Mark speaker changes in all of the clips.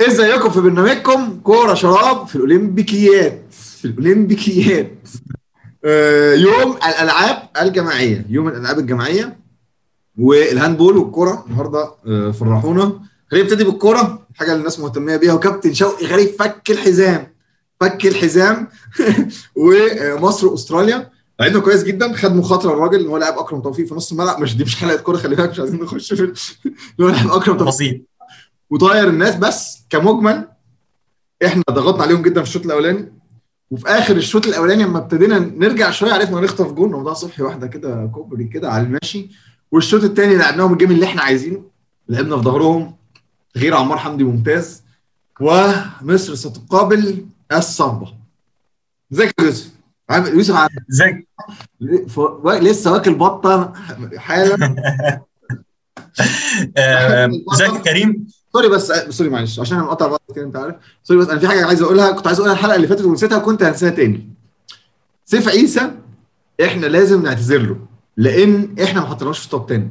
Speaker 1: إزيكم في برنامجكم كورة شراب في الأولمبيكيات في الأولمبيكيات. آه، يوم الألعاب الجماعية يوم الألعاب الجماعية والهاندبول والكورة النهارده آه، فرحونا. خلينا نبتدي بالكورة الحاجة اللي الناس مهتمية بيها. وكابتن شوقي غريب فك الحزام فك الحزام. ومصر وأستراليا. لعبنا كويس جدا. خد مخاطرة الراجل إن هو لاعب أكرم توفيق في نص الملعب. مش دي مش حلقة كورة خلي بالك مش عايزين نخش في ال- إن هو لاعب أكرم توفيق.
Speaker 2: بسيط.
Speaker 1: وطاير الناس بس كمجمل إحنا ضغطنا عليهم جدا في الشوط الأولاني. وفي آخر الشوط الأولاني لما ابتدينا نرجع شوية عرفنا نخطف جون رمضان صبحي واحدة كده كوبري كده على الماشي والشوط الثاني لعبناهم ال game اللي إحنا عايزينه. لعبنا في ظهرهم غير عمار حمدي ممتاز ومصر ستقابل الصهبه ازيك يا يوسف؟ عامل يوسف
Speaker 2: ازيك؟
Speaker 1: ف- لسه واكل بطة حالا.
Speaker 2: آه، ازيك يا كريم؟
Speaker 1: sorry بس sorry معلش عشان أنا مقطع بعض كده أنت عارف. sorry بس أنا في حاجة عايز أقولها كنت عايز أقولها الحلقة اللي فاتت ونسيتها وكنت هنساها تاني. سيف عيسى إحنا لازم نعتذر له لأن إحنا ما حطيناهوش في top 10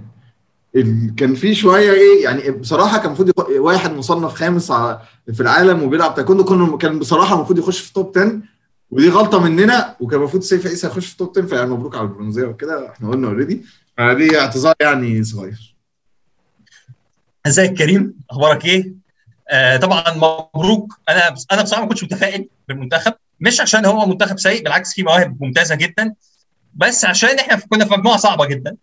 Speaker 1: ال- كان في شوية إيه يعني بصراحة كان المفروض يخ- واحد مصنف خامس على- في العالم وبيلعب تايكوندو كنا كان بصراحة المفروض يخش في top 10 ودي غلطة مننا وكان المفروض سيف عيسى يخش في top 10 فيعني مبروك على البرونزية وكده إحنا قلنا already فدي اعتذار يعني صغير.
Speaker 2: ازيك كريم؟ أخبارك إيه؟ آه طبعا مبروك. أنا أنا بصراحة ما كنتش متفائل بالمنتخب. مش عشان هو منتخب سيء بالعكس فيه مواهب ممتازة جدا. بس عشان إحنا كنا في مجموعة صعبة جدا.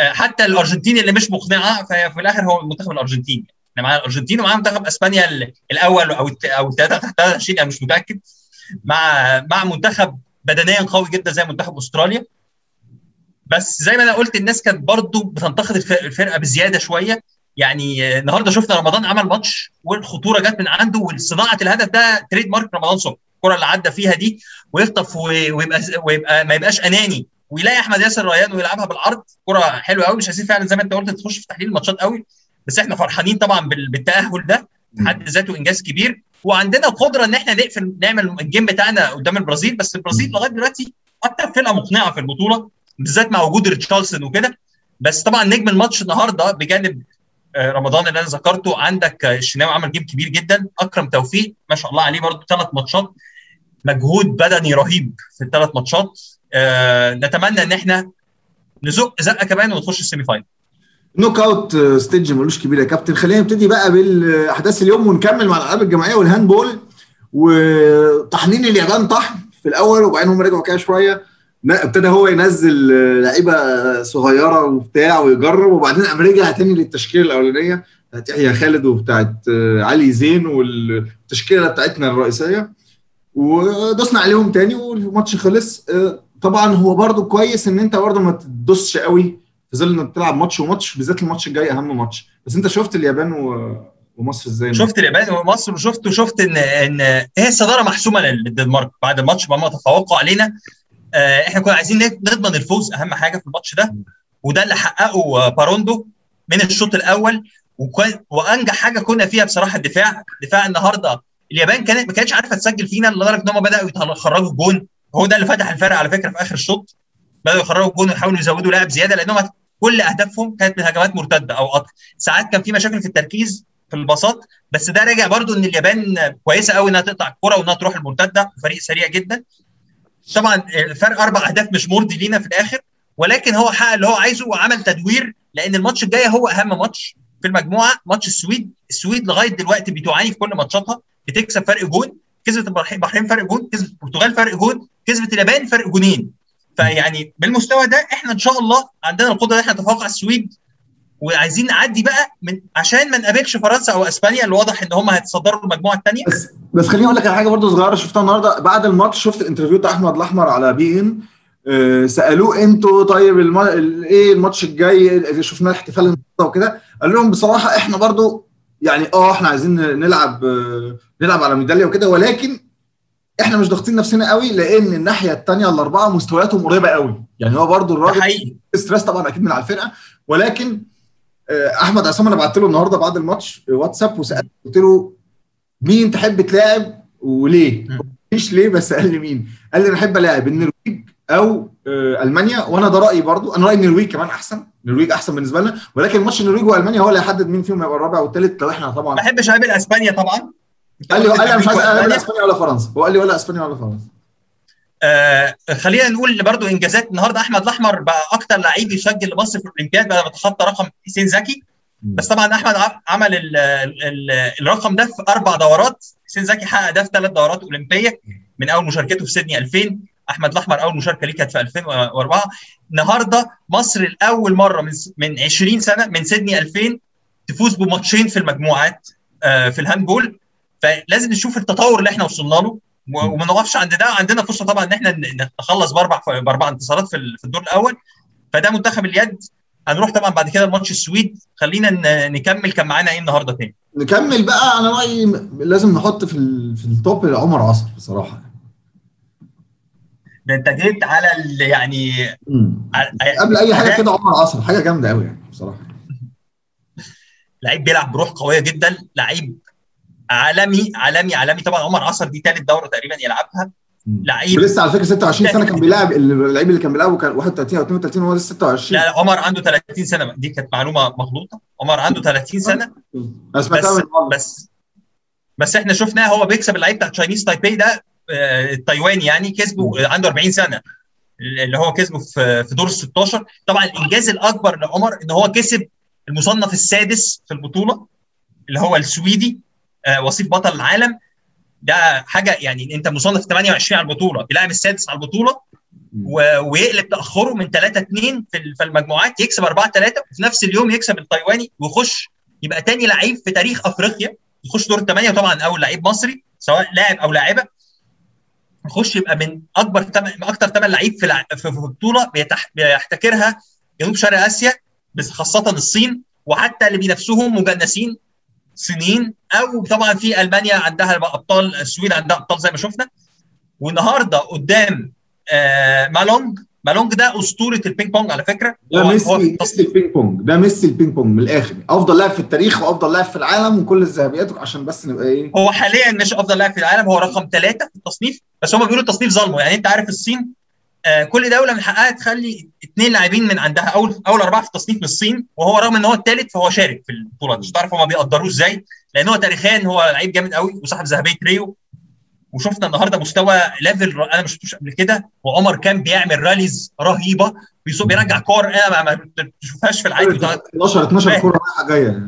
Speaker 2: آه حتى الأرجنتين اللي مش مقنعة فهي في الآخر هو المنتخب الارجنتيني إحنا معانا الأرجنتين ومعانا منتخب إسبانيا ال- الأول أو أو الثلاثه تحت 23 أنا مش متأكد. مع مع منتخب بدنيا قوي جدا زي منتخب أستراليا. بس زي ما أنا قلت الناس كانت برضو بتنتقد الف- الفرقة بزيادة شوية. يعني آه، النهارده شفنا رمضان عمل ماتش والخطوره جت من عنده وصناعه الهدف ده تريد مارك رمضان صبحي الكره اللي عدى فيها دي ويخطف ويبقى ويبقى ما يبقاش أناني ويلاقي أحمد ياسر ريان ويلعبها بالعرض كرة حلوة قوي مش عايزين فعلا زي ما أنت قلت تخش في تحليل الماتشات قوي بس إحنا فرحانين طبعا بال- بالتأهل ده حد ذاته إنجاز كبير وعندنا القدره إن إحنا نقفل نعمل ال game بتاعنا قدام البرازيل بس البرازيل لغاية دلوقتي أكتر فرقة مقنعة في البطولة بالذات مع وجود ريتشارلسون وكده بس طبعا نجم الماتش النهارده بجانب رمضان اللي أنا ذكرته. عندك آه، الشناوي عمل game كبير جدا. أكرم توفيق ما شاء الله عليه برضه ثلاث ماتشات. مجهود بدني رهيب في الثلاث ماتشات. آه نتمنى إن إحنا نزق زقة كمان ونخش ال semi
Speaker 1: final. knockout stage ملوش كبير يا كابتن. خلينا نبتدي بقى بالأحداث اليوم ونكمل مع الألعاب الجماعية وال handball. وطحنين اليابان طحن في الأول وبعدين هم رجعوا كده شوية. ابتدى هو ينزل لعيبة صغيرة وبتاع ويجرب وبعدين قام رجع تاني للتشكيلة الأولانية بتاعت يحيى خالد وبتاعت علي زين والتشكيلة بتاعتنا الرئيسية ودوسنا عليهم تاني والماتش خلص. آه، طبعا هو برضو كويس إن أنت برضو ما تدوسش قوي في ظل إنك تلعب ماتش وماتش بالذات الماتش الجاي أهم ماتش. بس أنت شفت اليابان و... ومصر إزاي؟
Speaker 2: شفت اليابان ومصر وشفت وشفت ان إن هي الصدارة محسومة للدنمارك بعد الماتش ما تفوقوا علينا. إحنا كنا عايزين نضمن الفوز أهم حاجة في الماتش ده وده اللي حققه آه، باروندو من الشوط الأول. وكان وأنجح حاجة كنا فيها بصراحة الدفاع دفاع النهارده. اليابان كانت ما كانتش عارفة تسجل فينا لدرجة إن هم بدأوا يخرجوا الجون. هو ده اللي فتح الفرق على فكرة في آخر الشوط بدأوا يخرجوا الجون ويحاولوا يزودوا لاعب زيادة لانهم كل أهدافهم كانت من هجمات مرتدة أو قطع ساعات كان في مشاكل في التركيز في البساط بس ده راجع برضو إن اليابان كويسة قوي إنها تقطع الكرة وإنها تروح المرتدة فريق سريع جدا. طبعا الفرق أربع أهداف مش مرضي لينا في الآخر ولكن هو حقق اللي هو عايزه وعمل تدوير لأن الماتش الجاي هو أهم ماتش في المجموعة ماتش السويد السويد لغاية دلوقتي بتعاني في كل ماتشاتها بتكسب فرق جون كسبت البحرين فرق جون كسبت البرتغال فرق جون كسبت اليابان فرق جونين. فيعني بالمستوى ده إحنا إن شاء الله عندنا القدرة إن إحنا نتفوق على السويد وعايزين نعدي بقى من عشان ما نقابلش فرنسا أو إسبانيا اللي واضح إن هم هيتصدروا المجموعة الثانية
Speaker 1: بس بس خليني أقول لك على حاجة برضو صغيرة شفتها النهارده. بعد الماتش شفت ال interview بتاع أحمد الأحمر على بي إن. آه، سألوه أنتوا طيب الم... ال- إيه الماتش الجاي؟ اللي شفناه الاحتفال النهارده وكده. قال لهم بصراحة إحنا برضو يعني آه إحنا عايزين نلعب آه، نلعب على ميدالية وكده. ولكن إحنا مش ضاغطين نفسنا قوي لأن الناحية الثانية الأربعة مستوياتهم قريبة قوي. يعني هو برضو الراجل stress طبعا أكيد من على الفرقة. ولكن أحمد عصام أنا بعت له النهارده بعد الماتش واتساب وسالته قلت له مين تحب تلاعب وليه؟
Speaker 2: مم.
Speaker 1: مش ليه بس قال لي مين؟ قال لي أنا أحب ألاعب النرويج أو آه، ألمانيا. وأنا ده رأيي برضو. أنا رأيي النرويج كمان أحسن. النرويج أحسن بالنسبة لنا. ولكن ماتش النرويج وألمانيا هو اللي هيحدد مين فيهم هيبقى الرابع والثالث لو إحنا طبعا
Speaker 2: ما بحبش أقابل إسبانيا طبعا.
Speaker 1: قال لي قال لي مش عايز أقابل إسبانيا ولا فرنسا. هو قال لي ولا إسبانيا ولا فرنسا.
Speaker 2: آه خلينا نقول برضو إنجازات النهارده أحمد الأحمر بقى أكتر لعيب يسجل لمصر في الأولمبياد بقى بتخطى رقم حسين زكي. بس طبعا أحمد عمل ال ال الرقم ده في أربع دورات. حسين زكي حقق ده في ثلاث دورات أولمبية من أول مشاركته في سيدني 2000 أحمد الأحمر أول مشاركة ليه كانت في 2004 النهارده مصر لأول مرة من من 20 سنة من سيدني 2000 تفوز بماتشين في المجموعات في ال handball. فلازم نشوف التطور اللي إحنا وصلنا له. وما نقفش عند ده. عندنا فرصة طبعا إن إحنا نخلص بأربع بأربع انتصارات في الدور الأول. فده منتخب اليد. هنروح طبعا بعد كده لماتش السويد. خلينا نكمل كان معانا إيه النهارده تاني؟
Speaker 1: نكمل بقى. أنا رأيي لازم نحط في ال... في ال top عمر عصر بصراحة.
Speaker 2: ده أنت جيت على ال... يعني
Speaker 1: قبل أي حاجة كده عمر عصر حاجة جامدة قوي يعني بصراحة.
Speaker 2: لعيب بيلعب بروح قوية جدا. لعيب عالمي عالمي عالمي. طبعا عمر عصر دي ثالث دورة تقريبا يلعبها.
Speaker 1: لعيب ولسه على فكرة 26 سنة كان بيلعب اللعيب اللي كان بيلعبه كان 31 أو 32 وهو لسه 26
Speaker 2: لا عمر عنده 30 سنة. دي كانت معلومة مغلوطة. عمر عنده 30 سنة.
Speaker 1: بس
Speaker 2: بس بس إحنا شفناه هو بيكسب اللعيب بتاع Chinese Taipei ده التايواني يعني كسبه عنده 40 سنة. اللي هو كسبه في في دور ال 16 طبعا الإنجاز الأكبر لعمر إن هو كسب المصنف السادس في البطولة اللي هو السويدي. وصيف بطل العالم. ده حاجة يعني انت مصنف 28 على البطولة بيلعب السادس على البطولة ويقلب تأخره من 3 2 في المجموعات يكسب 4 3 وفي نفس اليوم يكسب التايواني ويخش يبقى تاني لعيب في تاريخ أفريقيا يخش دور الثمانيه وطبعا أول لعيب مصري سواء لاعب أو لاعبة يخش يبقى من أكبر تم... أكتر ثمان لعيب في لع... في بطولة بيتح... بيحتكرها جنوب شرق آسيا بس خاصة الصين وحتى اللي بينافسوهم مجنسين صينيين أو طبعا في ألمانيا عندها ابطال السويد عندها أبطال زي ما شفنا. والنهاردة قدام آه ما لونج. ما لونج ده أسطورة البينج بونج على فكرة.
Speaker 1: ده ميسي ميسي البينج بونج. ده ميسي البينج بونج من الآخر. أفضل لاعب في التاريخ وأفضل لاعب في العالم وكل الذهبيات عشان بس نبقى إيه؟
Speaker 2: هو حاليا مش أفضل لاعب في العالم هو رقم ثلاثة في التصنيف. بس هم بيقولوا التصنيف ظلمه. يعني أنت عارف الصين كل دولة من حقها تخلي اثنين لاعبين من عندها اول أول أربعة في التصنيف من الصين وهو رغم إن هو الثالث فهو شارك في البطولة مش تعرف هم بيقدروه إزاي لأن هو تاريخيا هو لعيب جامد قوي وصاحب ذهبية ريو. وشفنا النهارده مستوى level أنا ما شفتوش قبل كده وعمر كان بيعمل rallies رهيبة بيرجع كور. أنا ما بشوفهاش في العادي
Speaker 1: 12 12 كورة رايحة جاية.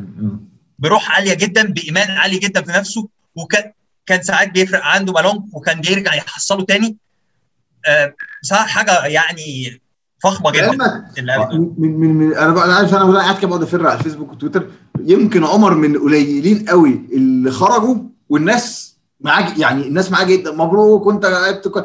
Speaker 2: بروح عالية جدا بإيمان عالي جدا في نفسه وكان كان ساعات بيفرق عنده بالون وكان بيرجع يحصله تاني. بصراحه حاجة يعني فخمة جدا.
Speaker 1: من من من أنا أنا عارف أنا قاعد كده بقعد افر على الفيسبوك وتويتر يمكن عمر من قليلين قوي اللي خرجوا والناس معاه يعني الناس معاه جدا. مبروك وأنت لعبت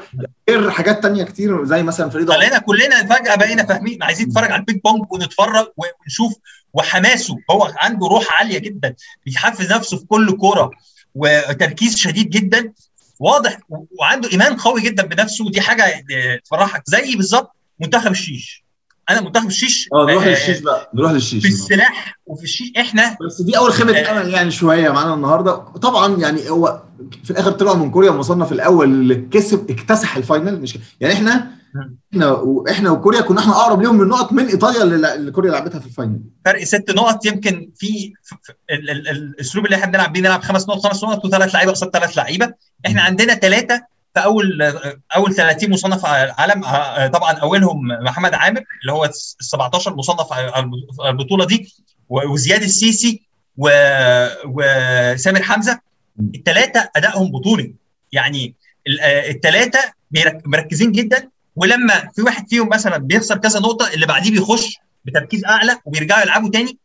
Speaker 1: غيرت حاجات تانية كتير زي مثلا فريد
Speaker 2: خلينا كلنا فجأة بقينا فاهمين. عايزين نتفرج على البينج بونج ونتفرج ونشوف وحماسه. هو عنده روح عالية جدا. بيحفز نفسه في كل كورة. وتركيز شديد جدا. واضح وعنده إيمان قوي جدا بنفسه ودي حاجة تفرحك. زي بالظبط منتخب الشيش. أنا منتخب الشيش
Speaker 1: آه نروح للشيش بقى. نروح للشيش
Speaker 2: في السلاح وفي الشيش. إحنا
Speaker 1: بس دي أول خيبه امل يعني شوية معانا النهارده. طبعا يعني هو في الآخر طلع من كوريا المصنف الأول اللي كسب اكتسح الفاينل. مش يعني إحنا إحنا وإحنا وكوريا كنا إحنا اقرب ليهم من نقط من إيطاليا اللي كوريا لعبتها في الفاينل.
Speaker 2: فرق ست نقط يمكن في الأسلوب اللي إحنا بنلعب بيه نلعب خمس نقط خمس نقط وثلاث لعيبة قصاد ثلاث لعيبة. إحنا عندنا ثلاثة في أول أول 30 مصنف عالم طبعا أولهم محمد عامر اللي هو ال 17 مصنف على البطولة دي وزياد السيسي وسامر حمزة. الثلاثه أدائهم بطولي. يعني الثلاثه مركزين جدا. ولما في واحد فيهم مثلا بيخسر كذا نقطة اللي بعديه بيخش بتركيز أعلى وبيرجعوا يلعبوا تاني.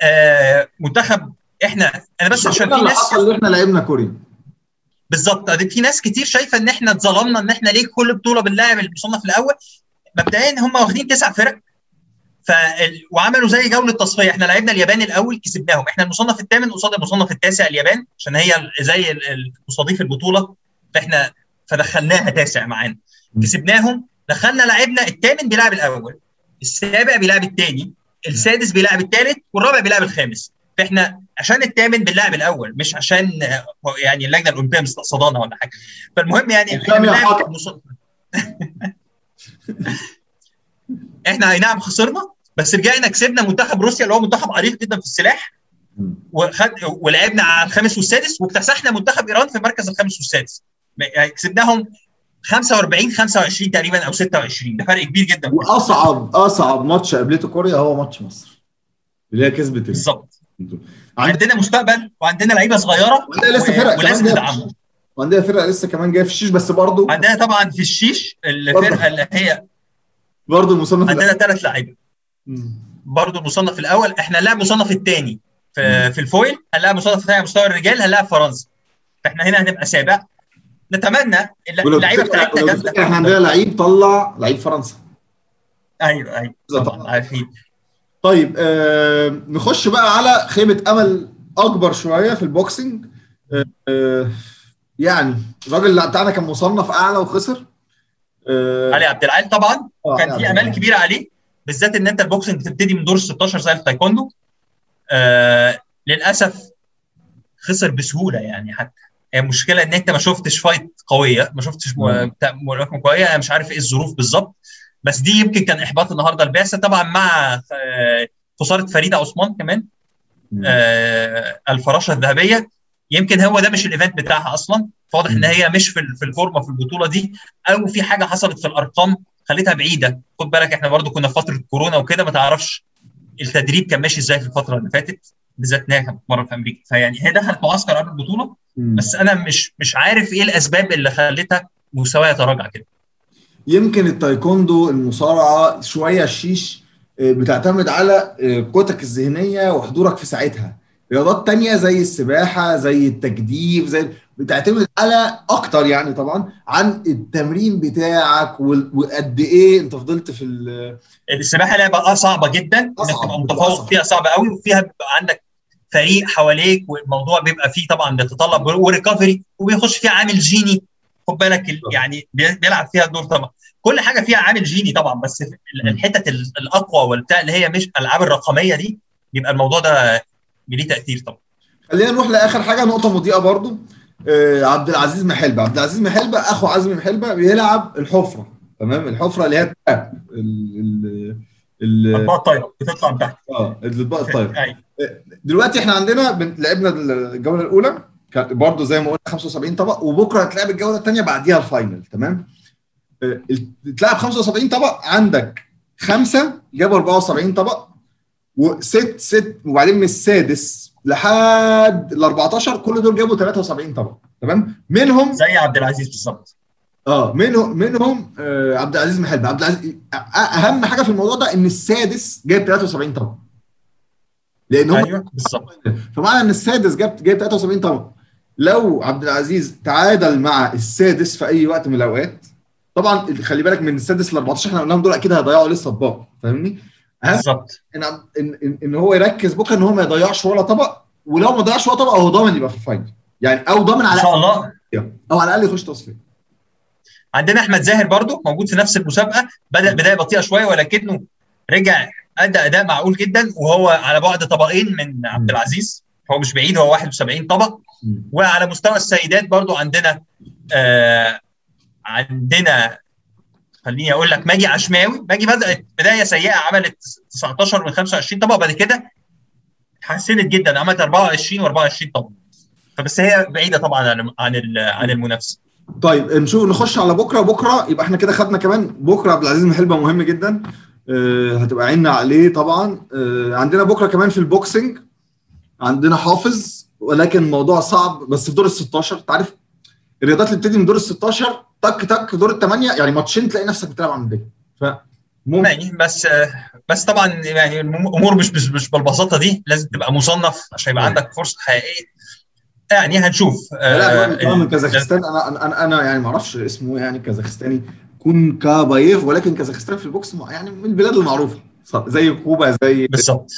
Speaker 2: آه منتخب إحنا أنا بس عشان
Speaker 1: في ناس حصل اللي إحنا لعبنا كوريا
Speaker 2: بالظبط. في ناس كتير شايفة إن إحنا اتظلمنا إن إحنا ليه كل بطولة بنلاعب المصنف الأول. مبدئيا هم واخدين تسع فرق. ف وعملوا زي جولة تصفية. إحنا لعبنا اليابان الأول كسبناهم. إحنا المصنف الثامن قصاد المصنف التاسع اليابان عشان هي زي مستضيف البطولة. فإحنا فدخلناها تاسع معانا. كسبناهم. دخلنا لعبنا الثامن بيلعب الأول السابع بيلعب الثاني السادس بيلعب الثالث والرابع بيلعب الخامس. فإحنا عشان الثامن بنلعب الأول مش عشان يعني اللجنة الأولمبية مستقصدانا ولا حاجة. فالمهم يعني إحنا أي نعم خسرنا بس رجعنا كسبنا منتخب روسيا اللي هو منتخب عريق جدا في السلاح. وخد ولعبنا على الخامس والسادس واكتسحنا منتخب إيران في المركز الخامس والسادس. يعني كسبناهم 45 25 تقريبا أو 26 ده فرق كبير جدا.
Speaker 1: وأصعب أصعب ماتش قابلته كوريا هو ماتش مصر. اللي هي كسبت
Speaker 2: بالظبط. عندنا مستقبل وعندنا لعيبة صغيرة.
Speaker 1: وعندنا لسه فرق
Speaker 2: ولازم ندعمهم.
Speaker 1: وعندنا فرقه لسه كمان جاية في الشيش بس برضه
Speaker 2: عندنا طبعا في الشيش الفرقه اللي هي
Speaker 1: برضه المصنف
Speaker 2: عندنا ثلاث لعيبة. برضه المصنف الأول إحنا هنلاعب المصنف الثاني في, في ال foil هنلاعب المصنف الثاني على مستوى الرجال هنلاعب فرنسا. فإحنا هنا هنبقى سابع نتمنى اللعيبة بتاعتنا
Speaker 1: جامده إحنا عندنا لعيب طلع لعيب فرنسا.
Speaker 2: أيوه أيوه. طبعا عارفين.
Speaker 1: طيب آه نخش بقى على خيبه أمل أكبر شوية في ال boxing آه آه يعني الراجل بتاعنا كان مصنف أعلى وخسر.
Speaker 2: آه علي عبد العال طبعا. كان في أمال كبيرة عليه بالذات إن أنت ال boxing بتبتدي من دور 16 زي التايكوندو. آه للأسف خسر بسهولة يعني حتى. المشكلة إن أنت ما شفتش fight قوية ما شفتش ملاكمه قوية. أنا مش عارف إيه الظروف بالظبط بس دي يمكن كان إحباط النهارده البعثة. طبعا مع خسارة فريده عثمان كمان آه الفراشة الذهبية يمكن هو ده مش ال event بتاعها أصلا. فواضح إن هي مش في في الفورمة في البطولة دي أو في حاجة حصلت في الأرقام خليتها بعيدة. خد بالك إحنا برضو كنا في فترة كورونا وكده ما تعرفش التدريب كان ماشي إزاي في الفترة اللي فاتت بالذات انها كانت مره في أمريكا. فيعني هي دخلت معسكر قبل البطولة بس أنا مش مش عارف إيه الأسباب اللي خلتها مستواها يتراجع كده.
Speaker 1: يمكن التايكوندو المصارعة شوية الشيش بتعتمد على قوتك الذهنية وحضورك في ساعتها. رياضات تانية زي السباحة زي التجديف زي بتعتمد على أكتر يعني طبعا عن التمرين بتاعك وقد إيه أنت فضلت في
Speaker 2: السباحة لعبة صعبة جدا إنك تبقى متفوق فيها صعبة قوي وفيها بيبقى عندك فريق حواليك والموضوع بيبقى فيه طبعا بيتطلب وريكفري وبيخش فيها عامل جيني. خد بالك يعني بيلعب فيها دور طبعا. كل حاجة فيها عامل جيني طبعا بس الحتت الأقوى والبتاع اللي هي مش الألعاب الرقمية دي بيبقى الموضوع ده ليه تأثير طبعا.
Speaker 1: خلينا نروح لآخر حاجة نقطة مضيئة برضو. آه عبد العزيز محلبة. عبد العزيز محلبة أخو عزمي محلبة بيلعب الحفرة. تمام؟ الحفرة اللي هي
Speaker 2: الاطباق الطايره بتطلع من تحت.
Speaker 1: آه الاطباق الطايره دلوقتي إحنا عندنا لعبنا الجولة الأولى. كانت برضه زي ما قلنا 75 طبق وبكرة هتلعب الجولة الثانية بعديها الفاينل تمام؟ تلعب 75 طبق عندك خمسة جابوا 74 طبق وست ست وبعدين من السادس لحد ال 14 كل دول جابوا 73 طبق تمام؟ منهم
Speaker 2: زي عبد العزيز بالظبط.
Speaker 1: آه منهم منهم آه عبد العزيز محلب عبد العزيز أهم حاجة في الموضوع ده إن السادس جايب 73 طبق. لأن هم
Speaker 2: أيوه بالظبط.
Speaker 1: فمعنى إن السادس جاب جايب 73 طبق. لو عبد العزيز تعادل مع السادس في أي وقت من الأوقات طبعا خلي بالك من السادس ل 14 إحنا قلناهم دول أكيد هيضيعوا لسه اطباق فاهمني؟
Speaker 2: بالظبط.
Speaker 1: إن ان ان هو يركز بكرة إن هو ما يضيعش ولا طبق ولو ما ضيعش ولا طبق هو ضامن يبقى في الفاينل. يعني أو ضامن على
Speaker 2: إن شاء الله.
Speaker 1: أو على الأقل يخش تصفية.
Speaker 2: عندنا أحمد زاهر برضو موجود في نفس المسابقة. بدأ بداية بطيئة شوية ولكنه رجع أدى أداء معقول جدا وهو على بعد طبقين من عبد العزيز. هو مش بعيد هو 71 طبق وعلى مستوى السيدات برضو عندنا آه عندنا خليني أقول لك ماجي عشماوي. ماجي بدات بداية سيئة عملت 19 من 25 طبق بعد كده اتحسنت جدا عملت 24 و24 طبق فبس هي بعيدة طبعا عن عن عن المنافسة.
Speaker 1: طيب نشوف نخش على بكرة. بكرة يبقى إحنا كده خدنا كمان. بكرة عبد العزيز محلبه مهم جدا. أه هتبقى عيننا عليه طبعا. أه عندنا بكرة كمان في البوكسنج عندنا حافظ ولكن الموضوع صعب بس في دور ال 16 أنت عارف الرياضات اللي بتبتدي من دور ال 16 تك تك دور الثمانيه يعني ماتشين تلاقي نفسك بتلعب عموديه ف
Speaker 2: يعني بس بس طبعا يعني الأمور مش, مش بالبساطة دي. لازم تبقى مصنف عشان يبقى عندك فرصة حقيقية. يعني هنشوف.
Speaker 1: لا من كازاخستان أنا أنا أنا يعني ما أعرفش اسمه يعني كازاخستاني كون كابايف ولكن كازاخستان في ال box يعني من البلاد المعروفة. زي كوبا زي
Speaker 2: بالظبط.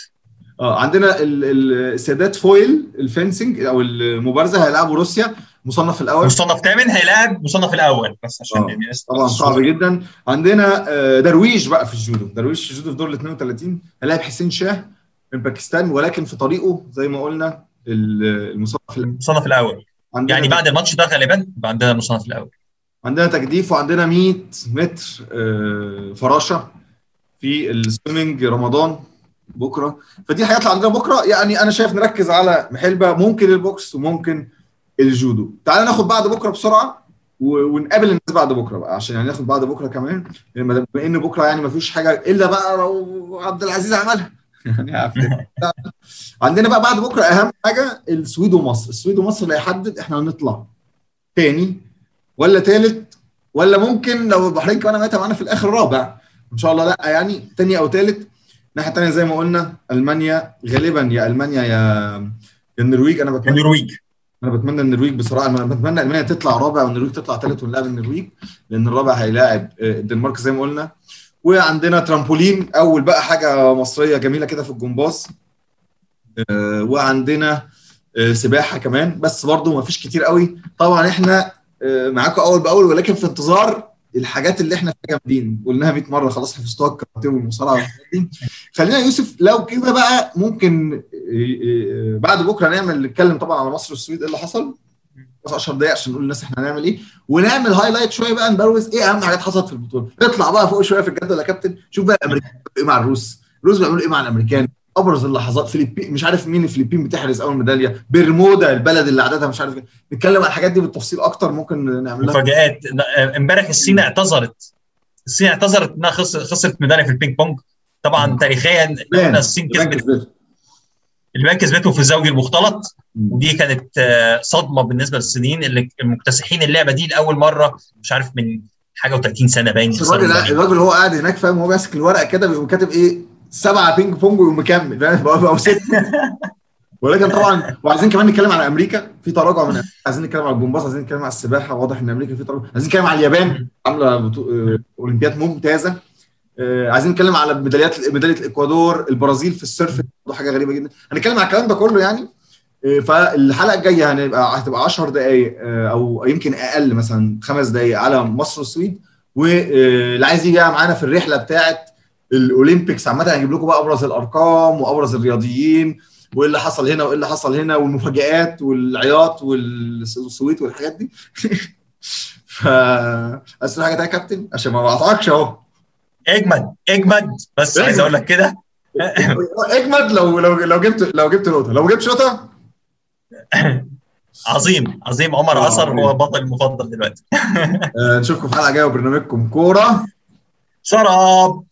Speaker 1: آه عندنا السادات foil ال fencing أو المبارزة هيلعبوا روسيا. مصنف الأول.
Speaker 2: مصنف ثامن هيلاعب مصنف الأول بس عشان
Speaker 1: آه. طبعا صعب جدا. عندنا درويش بقى في الجودو. درويش في الجودو في دور ال 32 هيلاعب حسين شاه من باكستان ولكن في طريقه زي ما قلنا المصنف
Speaker 2: المصنف الأول. يعني بعد الماتش ده غالبا عندنا المصنف الأول.
Speaker 1: عندنا تجديف وعندنا 100 متر فراشة في ال swimming رمضان بكرة. فدي هيطلع عندنا بكرة. يعني أنا شايف نركز على محلبة ممكن ال box وممكن الجودو. تعال ناخد بعد بكرة بسرعة ونقابل الناس بعد بكرة بقى عشان يعني ناخد بعد بكرة كمان. بما إن بكرة يعني ما فيش حاجة إلا بقى لو عبد العزيز عملها. يعني عندنا بقى بعد بكرة أهم حاجة السويد ومصر. السويد ومصر اللي هيحدد إحنا هنطلع تاني ولا تالت ولا ممكن لو البحرين كمان ماتت معانا في الآخر رابع. إن شاء الله لأ يعني تاني أو تالت. الناحيه الثانية زي ما قلنا ألمانيا غالبا يا ألمانيا يا يا النرويج. أنا بتمنى
Speaker 2: النرويج.
Speaker 1: أنا بتمنى النرويج بصراحة. أنا بتمنى ألمانيا تطلع رابع والنرويج تطلع ثالث ونلاعب النرويج لأن الرابع هيلاعب الدنمارك زي ما قلنا. وعندنا ترامبولين أول بقى حاجة مصرية جميلة كده في الجمباز. وعندنا سباحة كمان بس برضو ما فيش كتير قوي. طبعا إحنا معاكم أول بأول ولكن في انتظار الحاجات اللي إحنا فيها جامدين. قلناها 100 مرة خلاص حفظتوها الكاراتيه والمصارعة خلينا يوسف لو كده بقى ممكن بعد بكرة نعمل نتكلم طبعا على مصر والسويد إيه اللي حصل. 10 دقايق عشان نقول للناس إحنا هنعمل إيه. ونعمل هايلايت شوية بقى نبروز إيه أهم حاجات حصلت في البطولة. نطلع بقى فوق شوية في الجدول يا كابتن. شوف بقى الأمريكان إيه مع الروس. الروس بيعملوا إيه مع الأمريكان. أبرز اللحظات فيليبين مش عارف مين الفلبين بتحرز أول ميدالية. برمودا البلد اللي عددها مش عارف نتكلم عن الحاجات دي بالتفصيل أكتر ممكن نعملها.
Speaker 2: مفاجآت. امبارح الصين اعتذرت. الصين اعتذرت إنها خسرت ميدالية في البينج بونج. طبعا تاريخيا الصين كسبت. اليابان كسبته في الزوج المختلط ودي كانت صدمة بالنسبة للصينيين اللي مكتسحين اللعبة دي لأول مرة مش عارف من حاجة و30 سنة باين
Speaker 1: الراجل الراجل هو قاعد هناك فاهم هو ماسك الورقة كده بيقوم كاتب إيه سبعة بينج بونج ويقوم مكمل فاهم؟ أو ست ولكن طبعا وعايزين كمان نتكلم على أمريكا في تراجع من عايزين نتكلم على الجمباز عايزين نتكلم على السباحة واضح إن أمريكا في تراجع. عايزين نتكلم على اليابان عاملة بتو... أولمبياد ممتازة. عايزين نتكلم على ميداليات ميدالية الإكوادور البرازيل في ال surf حاجة غريبة جدا. هنتكلم على الكلام ده كله يعني فالحلقة الجاية هنبقى هتبقى 10 دقائق أو يمكن أقل مثلا خمس دقائق على مصر والسويد. واللي عايز يجي معانا في الرحلة بتاعه الأولمبيكس عامة هنجيب لكم بقى أبرز الأرقام وأبرز الرياضيين وايه اللي حصل هنا وايه اللي حصل هنا والمفاجآت والعياط والسويت والحاجات دي. ف حاجة يا كابتن؟ عشان ما بقطعكش أهو.
Speaker 2: اجمد اجمد. بس عايز أقول لك كده.
Speaker 1: اجمد لو لو لو جبت لو جبت نقطة. لو جبت شوطة؟
Speaker 2: عظيم عظيم. عمر عصر هو بطل المفضل دلوقتي.
Speaker 1: نشوفكم في حلقة جاية وبرنامجكم كورة.
Speaker 2: شراب